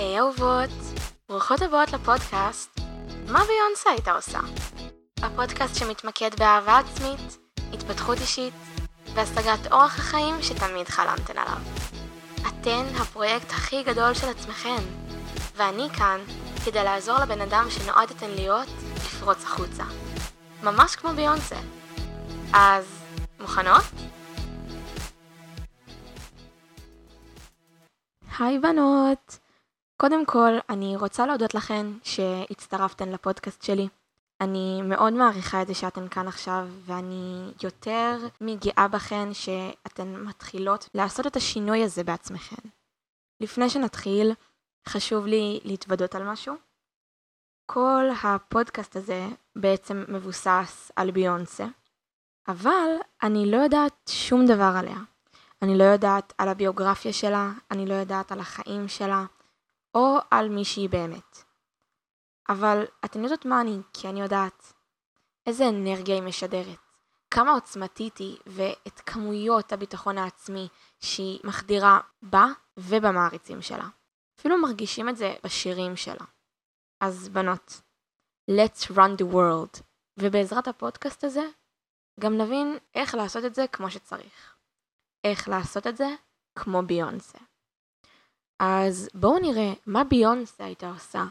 היי אהובות, ברוכות הבאות לפודקאסט מה ביונסה הייתה עושה? הפודקאסט שמתמקד באהבה עצמית, התפתחות אישית והשגת אורח החיים שתמיד חלמתן עליו. אתן הפרויקט הכי גדול של עצמכן, ואני כאן כדי לעזור לבן אדם שנועדתן להיות לפרוץ החוצה. ממש כמו ביונסה. אז, מוכנות? היי בנות! קודם כל, אני רוצה להודות לכן שהצטרפתן לפודקאסט שלי. אני מאוד מעריכה את זה שאתן כאן עכשיו, ואני יותר מגאה בכן שאתן מתחילות לעשות את השינוי הזה בעצמכן. לפני שנתחיל, חשוב לי להתוודות על משהו. כל הפודקאסט הזה בעצם מבוסס על ביונסה, אבל אני לא יודעת שום דבר עליה. אני לא יודעת על הביוגרפיה שלה, אני לא יודעת על החיים שלה, או על מי שהיא באמת. אבל אתן יודעות מה אני, כי אני יודעת איזה אנרגיה היא משדרת, כמה עוצמתית היא ואת כמויות הביטחון העצמי שהיא מחדירה בה ובמעריצים שלה. אפילו מרגישים את זה בשירים שלה. אז בנות, let's run the world, ובעזרת הפודקאסט הזה גם נבין איך לעשות את זה כמו שצריך. איך לעשות את זה כמו ביונסה. אז בואו נראה מה ביונסה הייתה עושה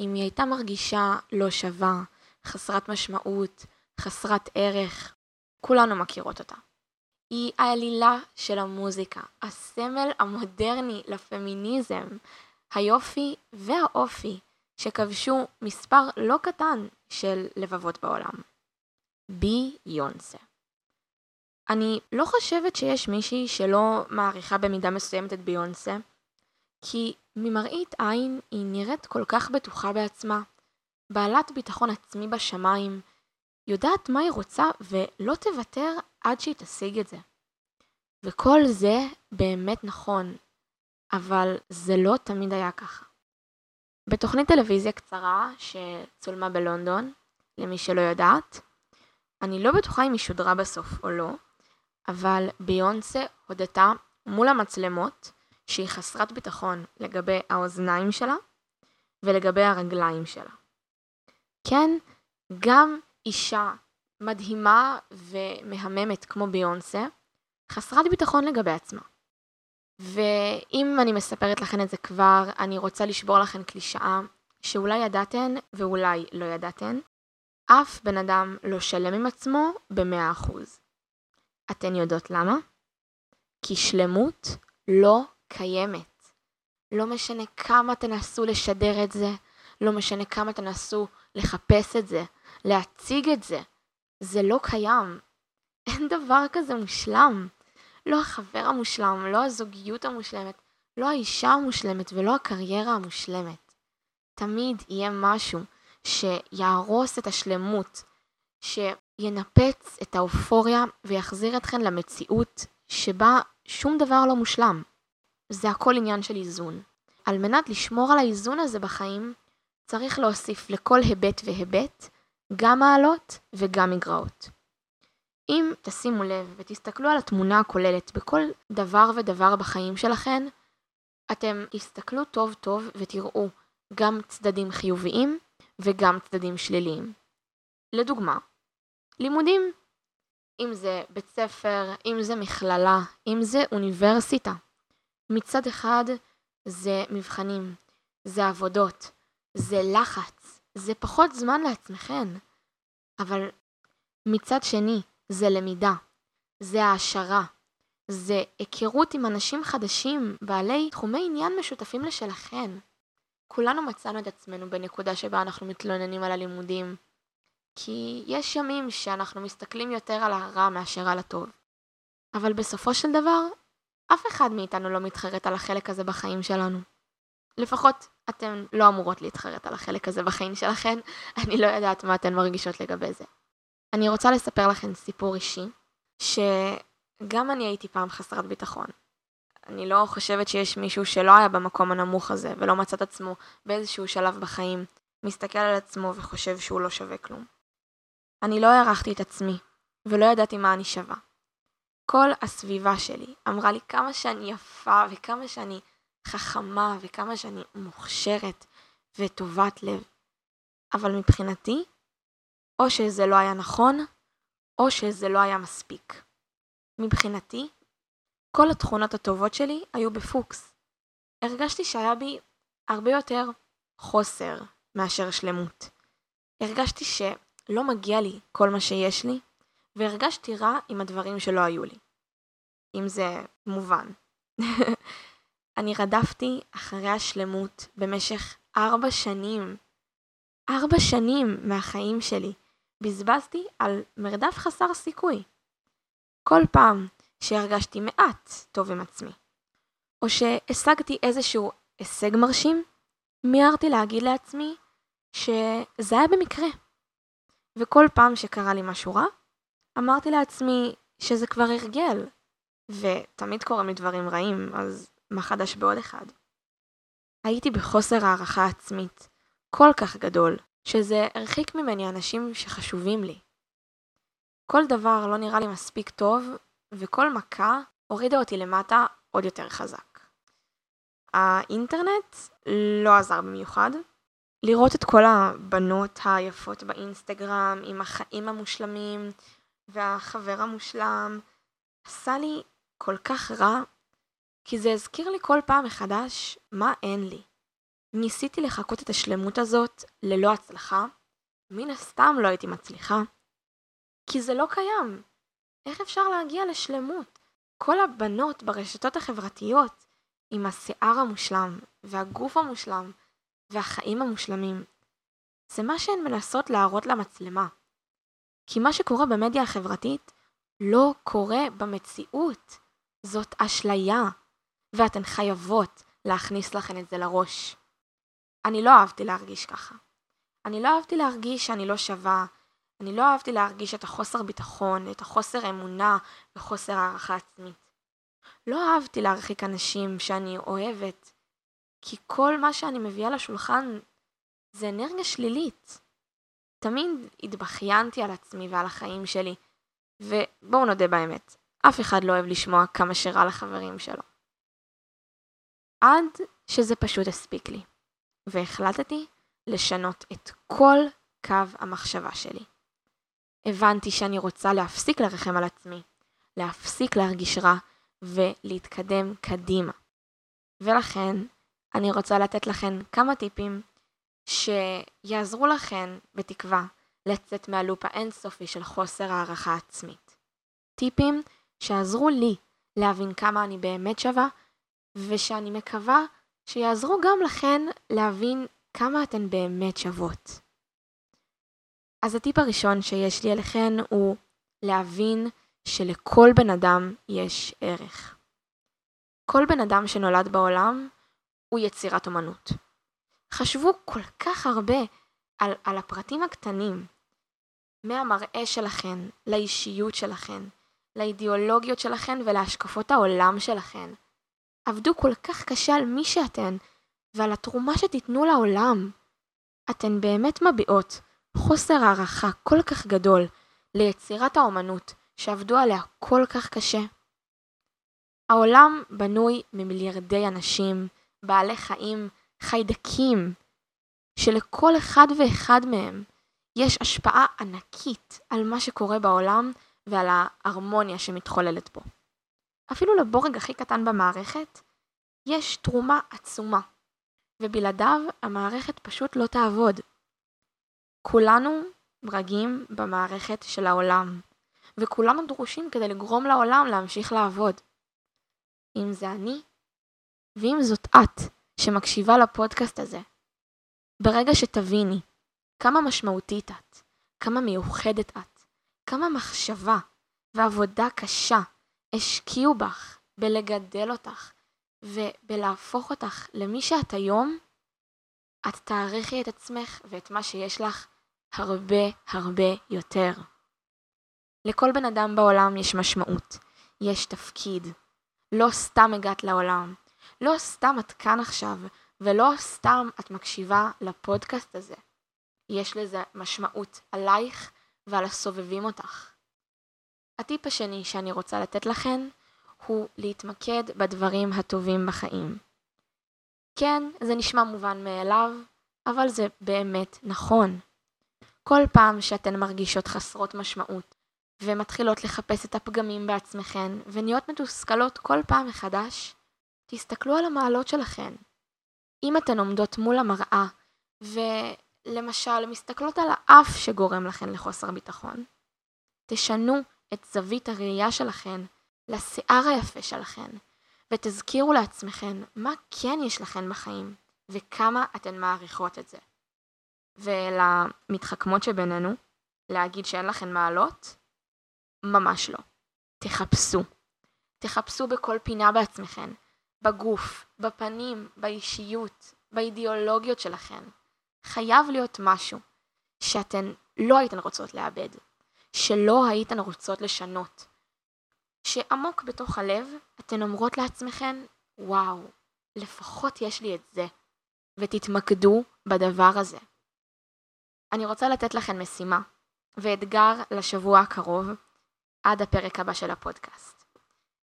אם היא הייתה מרגישה לא שווה, חסרת משמעות, חסרת ערך. כולנו מכירות אותה. היא העלילה של המוזיקה, הסמל המודרני לפמיניזם, היופי והאופי שכבשו מספר לא קטן של לבבות בעולם. ביונסה. אני לא חושבת שיש מישהי שלא מעריכה במידה מסוימת את ביונסה, כי ממראית עין היא נראית כל כך בטוחה בעצמה, בעלת ביטחון עצמי בשמיים, יודעת מה היא רוצה ולא תוותר עד שהיא תשיג את זה. וכל זה באמת נכון, אבל זה לא תמיד היה ככה. בתוכנית טלוויזיה קצרה שצולמה בלונדון, למי שלא יודעת, אני לא בטוחה אם היא שודרה בסוף או לא, אבל ביונסה הודתה מול המצלמות שהיא חסרת ביטחון לגבי האוזניים שלה ולגבי הרגליים שלה. כן, גם אישה מדהימה ומהממת כמו ביונסה, חסרת ביטחון לגבי עצמה. ואם אני מספרת לכן את זה כבר, אני רוצה לשבור לכן קלישאה שאולי ידעתן ואולי לא ידעתן. אף בן אדם לא שלם עם עצמו ב-100%. אתן יודעות למה? כי שלמות לא קיימת. לא משנה כמה תנסו לשדר את זה, לא משנה כמה תנסו לחפש את זה, להציג את זה, זה לא קיים. אין דבר כזה מושלם. לא החבר המושלם, לא הזוגיות המושלמת, לא האישה המושלמת ולא הקריירה המושלמת. תמיד יהיה משהו שיהרוס את השלמות, שינפץ את האופוריה ויחזיר אתכן למציאות שבה שום דבר לא מושלם. זה הכל עניין של איזון. על מנת לשמור על האיזון הזה בחיים, צריך להוסיף לכל היבט והיבט גם מעלות וגם מגרעות. אם תשימו לב ותסתכלו על התמונה הכוללת בכל דבר ודבר בחיים שלכם, אתם תסתכלו טוב טוב ותראו גם צדדים חיוביים וגם צדדים שליליים. לדוגמה, לימודים. אם זה בית ספר, אם זה מכללה, אם זה אוניברסיטה. מצד אחד זה מבחנים, זה עבודות, זה לחץ, זה פחות זמן לעצמכן. אבל מצד שני, זה למידה, זה העשרה, זה היכרות עם אנשים חדשים, בעלי תחומי עניין משותפים לשלכן. כולנו מצאנו את עצמנו בנקודה שבה אנחנו מתלוננים על הלימודים, כי יש ימים שאנחנו מסתכלים יותר על הרע מאשר על הטוב. אבל בסופו של דבר, אף אחד מאיתנו לא מתחרט על החלק הזה בחיים שלנו. לפחות אתן לא אמורות להתחרט על החלק הזה בחיים שלכן, אני לא יודעת מה אתן מרגישות לגבי זה. אני רוצה לספר לכם סיפור אישי, שגם אני הייתי פעם חסרת ביטחון. אני לא חושבת שיש מישהו שלא היה במקום הנמוך הזה, ולא מצא את עצמו באיזשהו שלב בחיים, מסתכל על עצמו וחושב שהוא לא שווה כלום. אני לא הערכתי את עצמי, ולא ידעתי מה אני שווה. כל הסביבה שלי אמרה לי כמה שאני יפה וכמה שאני חכמה וכמה שאני מוכשרת וטובת לב. אבל מבחינתי, או שזה לא היה נכון, או שזה לא היה מספיק. מבחינתי, כל התכונות הטובות שלי היו בפוקס. הרגשתי שהיה בי הרבה יותר חוסר מאשר שלמות. הרגשתי שלא מגיע לי כל מה שיש לי, והרגשתי רע עם הדברים שלא היו לי. אם זה מובן. אני רדפתי אחרי השלמות במשך ארבע שנים. ארבע שנים מהחיים שלי בזבזתי על מרדף חסר סיכוי. כל פעם שהרגשתי מעט טוב עם עצמי, או שהשגתי איזשהו הישג מרשים, מיהרתי להגיד לעצמי שזה היה במקרה. וכל פעם שקרה לי משהו רע, אמרתי לעצמי שזה כבר הרגל, ותמיד קורים לי דברים רעים, אז מה חדש בעוד אחד? הייתי בחוסר הערכה עצמית כל כך גדול, שזה הרחיק ממני אנשים שחשובים לי. כל דבר לא נראה לי מספיק טוב, וכל מכה הורידה אותי למטה עוד יותר חזק. האינטרנט לא עזר במיוחד. לראות את כל הבנות היפות באינסטגרם עם החיים המושלמים והחבר המושלם עשה לי כל כך רע, כי זה הזכיר לי כל פעם מחדש מה אין לי. ניסיתי לחקות את השלמות הזאת ללא הצלחה, מן הסתם לא הייתי מצליחה, כי זה לא קיים. איך אפשר להגיע לשלמות? כל הבנות ברשתות החברתיות עם השיער המושלם, והגוף המושלם, והחיים המושלמים, זה מה שהן מנסות להראות למצלמה. כי מה שקורה במדיה החברתית לא קורה במציאות. זאת אשליה, ואתן חייבות להכניס לכן את זה לראש. אני לא אהבתי להרגיש ככה. אני לא אהבתי להרגיש שאני לא שווה, אני לא אהבתי להרגיש את החוסר ביטחון, את החוסר אמונה וחוסר הערכה עצמית. לא אהבתי להרחיק אנשים שאני אוהבת, כי כל מה שאני מביאה לשולחן זה אנרגיה שלילית. תמיד התבכיינתי על עצמי ועל החיים שלי, ובואו נודה באמת, אף אחד לא אוהב לשמוע כמה שרע לחברים שלו. עד שזה פשוט הספיק לי, והחלטתי לשנות את כל קו המחשבה שלי. הבנתי שאני רוצה להפסיק לרחם על עצמי, להפסיק להרגיש רע ולהתקדם קדימה. ולכן, אני רוצה לתת לכן כמה טיפים שיעזרו לכן, בתקווה, לצאת מהלופ האינסופי של חוסר הערכה עצמית. טיפים שעזרו לי להבין כמה אני באמת שווה, ושאני מקווה שיעזרו גם לכן להבין כמה אתן באמת שוות. אז הטיפ הראשון שיש לי אליכן הוא להבין שלכל בן אדם יש ערך. כל בן אדם שנולד בעולם הוא יצירת אומנות. חשבו כל כך הרבה על, על הפרטים הקטנים, מהמראה שלכן, לאישיות שלכן, לאידיאולוגיות שלכן ולהשקפות העולם שלכן. עבדו כל כך קשה על מי שאתן ועל התרומה שתיתנו לעולם. אתן באמת מביעות חוסר הערכה כל כך גדול ליצירת האומנות שעבדו עליה כל כך קשה. העולם בנוי ממיליארדי אנשים, בעלי חיים, חיידקים, שלכל אחד ואחד מהם יש השפעה ענקית על מה שקורה בעולם ועל ההרמוניה שמתחוללת בו. אפילו לבורג הכי קטן במערכת יש תרומה עצומה, ובלעדיו המערכת פשוט לא תעבוד. כולנו ברגים במערכת של העולם, וכולנו דרושים כדי לגרום לעולם להמשיך לעבוד. אם זה אני, ואם זאת את שמקשיבה לפודקאסט הזה, ברגע שתביני כמה משמעותית את, כמה מיוחדת את, כמה מחשבה ועבודה קשה השקיעו בך בלגדל אותך ובלהפוך אותך למי שאת היום, את תעריכי את עצמך ואת מה שיש לך הרבה הרבה יותר. לכל בן אדם בעולם יש משמעות, יש תפקיד. לא סתם הגעת לעולם, לא סתם את כאן עכשיו, ולא סתם את מקשיבה לפודקאסט הזה. יש לזה משמעות עלייך ועל הסובבים אותך. הטיפ השני שאני רוצה לתת לכן הוא להתמקד בדברים הטובים בחיים. כן, זה נשמע מובן מאליו, אבל זה באמת נכון. כל פעם שאתן מרגישות חסרות משמעות, ומתחילות לחפש את הפגמים בעצמכן, ונהיות מתוסכלות כל פעם מחדש, תסתכלו על המעלות שלכן. אם אתן עומדות מול המראה, ולמשל מסתכלות על האף שגורם לכן לחוסר ביטחון, תשנו את זווית הראייה שלכן לשיער היפה שלכן, ותזכירו לעצמכן מה כן יש לכן בחיים, וכמה אתן מעריכות את זה. ולמתחכמות שבינינו, להגיד שאין לכן מעלות? ממש לא. תחפשו. תחפשו בכל פינה בעצמכן, בגוף, בפנים, באישיות, באידיאולוגיות שלכן. חייב להיות משהו שאתן לא הייתן רוצות לאבד, שלא הייתן רוצות לשנות, שעמוק בתוך הלב אתן אומרות לעצמכן, וואו, לפחות יש לי את זה, ותתמקדו בדבר הזה. אני רוצה לתת לכן משימה ואתגר לשבוע הקרוב עד הפרק הבא של הפודקאסט.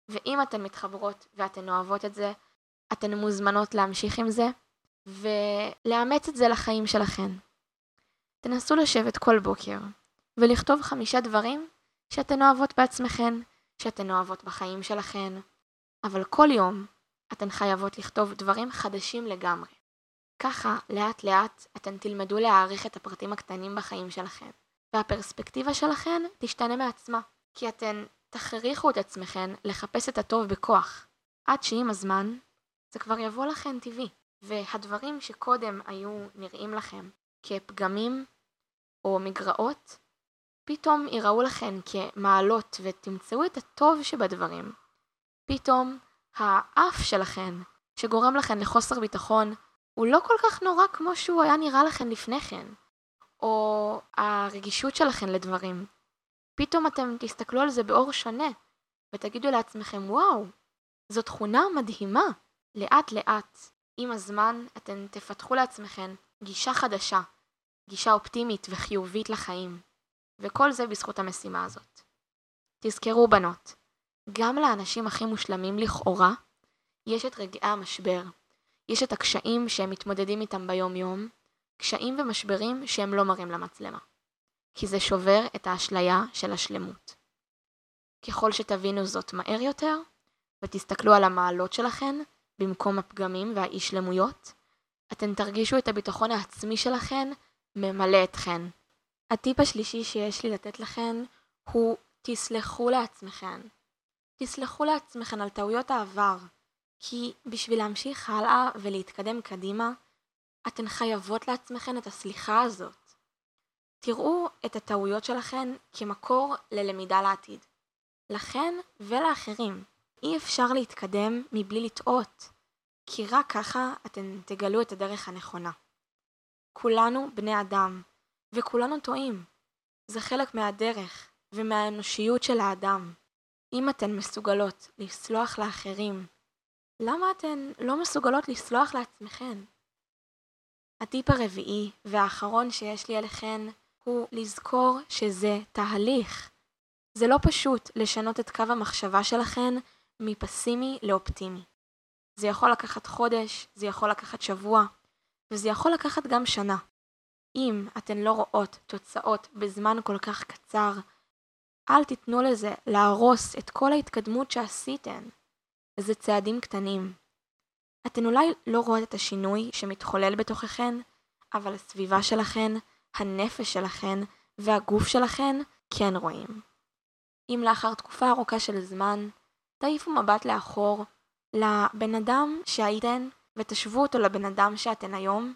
ואם אתן מתחברות ואתן אוהבות את זה, אתן מוזמנות להמשיך עם זה ולאמץ את זה לחיים שלכן. תנסו לשבת כל בוקר ולכתוב חמישה דברים שאתן אוהבות בעצמכן, שאתן אוהבות בחיים שלכן, אבל כל יום אתן חייבות לכתוב דברים חדשים לגמרי. ככה, לאט לאט, אתן תלמדו להעריך את הפרטים הקטנים בחיים שלכן, והפרספקטיבה שלכן תשתנה מעצמה, כי אתן תכריחו את עצמכן לחפש את הטוב בכוח, עד שעם הזמן זה כבר יבוא לכן טבעי, והדברים שקודם היו נראים לכם כפגמים או מגרעות, פתאום יראו לכן כמעלות ותמצאו את הטוב שבדברים. פתאום האף שלכן, שגורם לכן לחוסר ביטחון, הוא לא כל כך נורא כמו שהוא היה נראה לכן לפני כן. או הרגישות שלכן לדברים. פתאום אתם תסתכלו על זה באור שונה, ותגידו לעצמכם, וואו, זו תכונה מדהימה. לאט לאט, עם הזמן, אתן תפתחו לעצמכן גישה חדשה, גישה אופטימית וחיובית לחיים. וכל זה בזכות המשימה הזאת. תזכרו בנות, גם לאנשים הכי מושלמים לכאורה, יש את רגעי המשבר. יש את הקשיים שהם מתמודדים איתם ביום יום, קשיים ומשברים שהם לא מראים למצלמה. כי זה שובר את האשליה של השלמות. ככל שתבינו זאת מהר יותר, ותסתכלו על המעלות שלכן, במקום הפגמים והאי שלמויות, אתן תרגישו את הביטחון העצמי שלכן ממלא אתכן. הטיפ השלישי שיש לי לתת לכן הוא תסלחו לעצמכן. תסלחו לעצמכן על טעויות העבר, כי בשביל להמשיך הלאה ולהתקדם קדימה, אתן חייבות לעצמכן את הסליחה הזאת. תראו את הטעויות שלכן כמקור ללמידה לעתיד. לכן ולאחרים. אי אפשר להתקדם מבלי לטעות, כי רק ככה אתן תגלו את הדרך הנכונה. כולנו בני אדם, וכולנו טועים. זה חלק מהדרך ומהאנושיות של האדם. אם אתן מסוגלות לסלוח לאחרים, למה אתן לא מסוגלות לסלוח לעצמכן? הטיפ הרביעי והאחרון שיש לי עליכן הוא לזכור שזה תהליך. זה לא פשוט לשנות את קו המחשבה שלכן מפסימי לאופטימי. זה יכול לקחת חודש, זה יכול לקחת שבוע, וזה יכול לקחת גם שנה. אם אתן לא רואות תוצאות בזמן כל כך קצר, אל תיתנו לזה להרוס את כל ההתקדמות שעשיתן. זה צעדים קטנים. אתן אולי לא רואות את השינוי שמתחולל בתוככן, אבל הסביבה שלכן, הנפש שלכן והגוף שלכן כן רואים. אם לאחר תקופה ארוכה של זמן, תעיפו מבט לאחור לבן אדם שהייתן ותשוו אותו לבן אדם שאתן היום,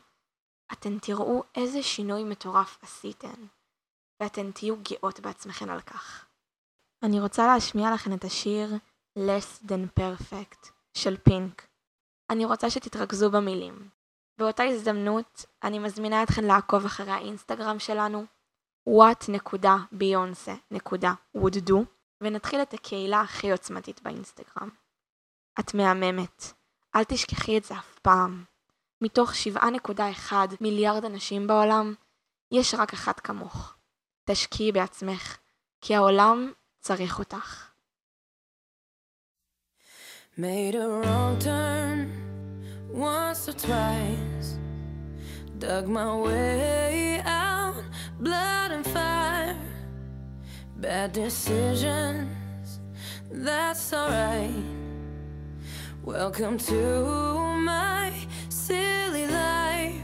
אתן תראו איזה שינוי מטורף עשיתן, ואתן תהיו גאות בעצמכן על כך. אני רוצה להשמיע לכן את השיר Less Than Perfect של פינק. אני רוצה שתתרכזו במילים. באותה הזדמנות, אני מזמינה אתכן לעקוב אחרי האינסטגרם שלנו, what.beyonce.would do, ונתחיל את הקהילה הכי עוצמתית באינסטגרם. את מהממת, אל תשכחי את זה אף פעם. מתוך 7.1 מיליארד אנשים בעולם, יש רק אחת כמוך. תשקיעי בעצמך, כי העולם צריך אותך. Made a wrong turn Once or twice, dug my way out, blood and fire. Bad decisions, that's alright. Welcome to my silly life.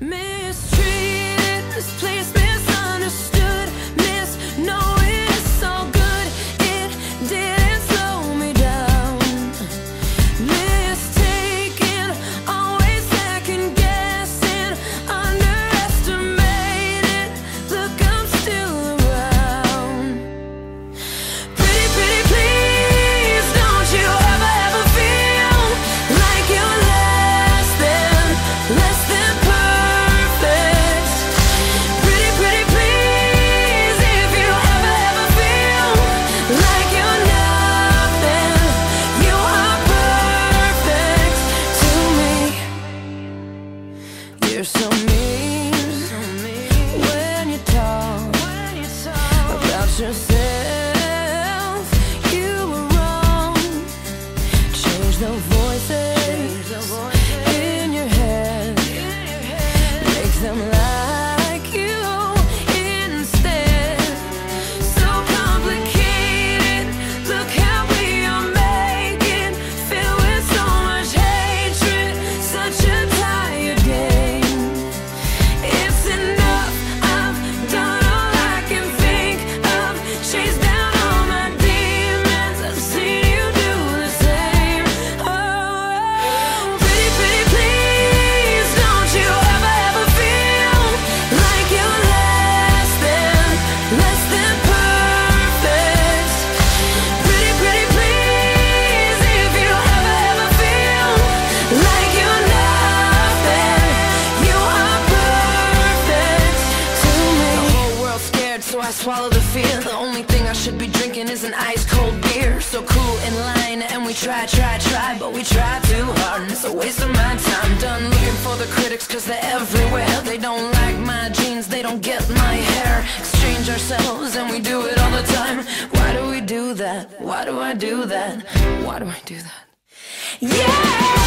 Mistreated, misplaced, misunderstood, misknown. no voices in your head. Make them they're everywhere They don't like my jeans, they don't get my hair Exchange ourselves and we do it all the time Why do we do that? Why do I do that? Why do I do that? Yeah!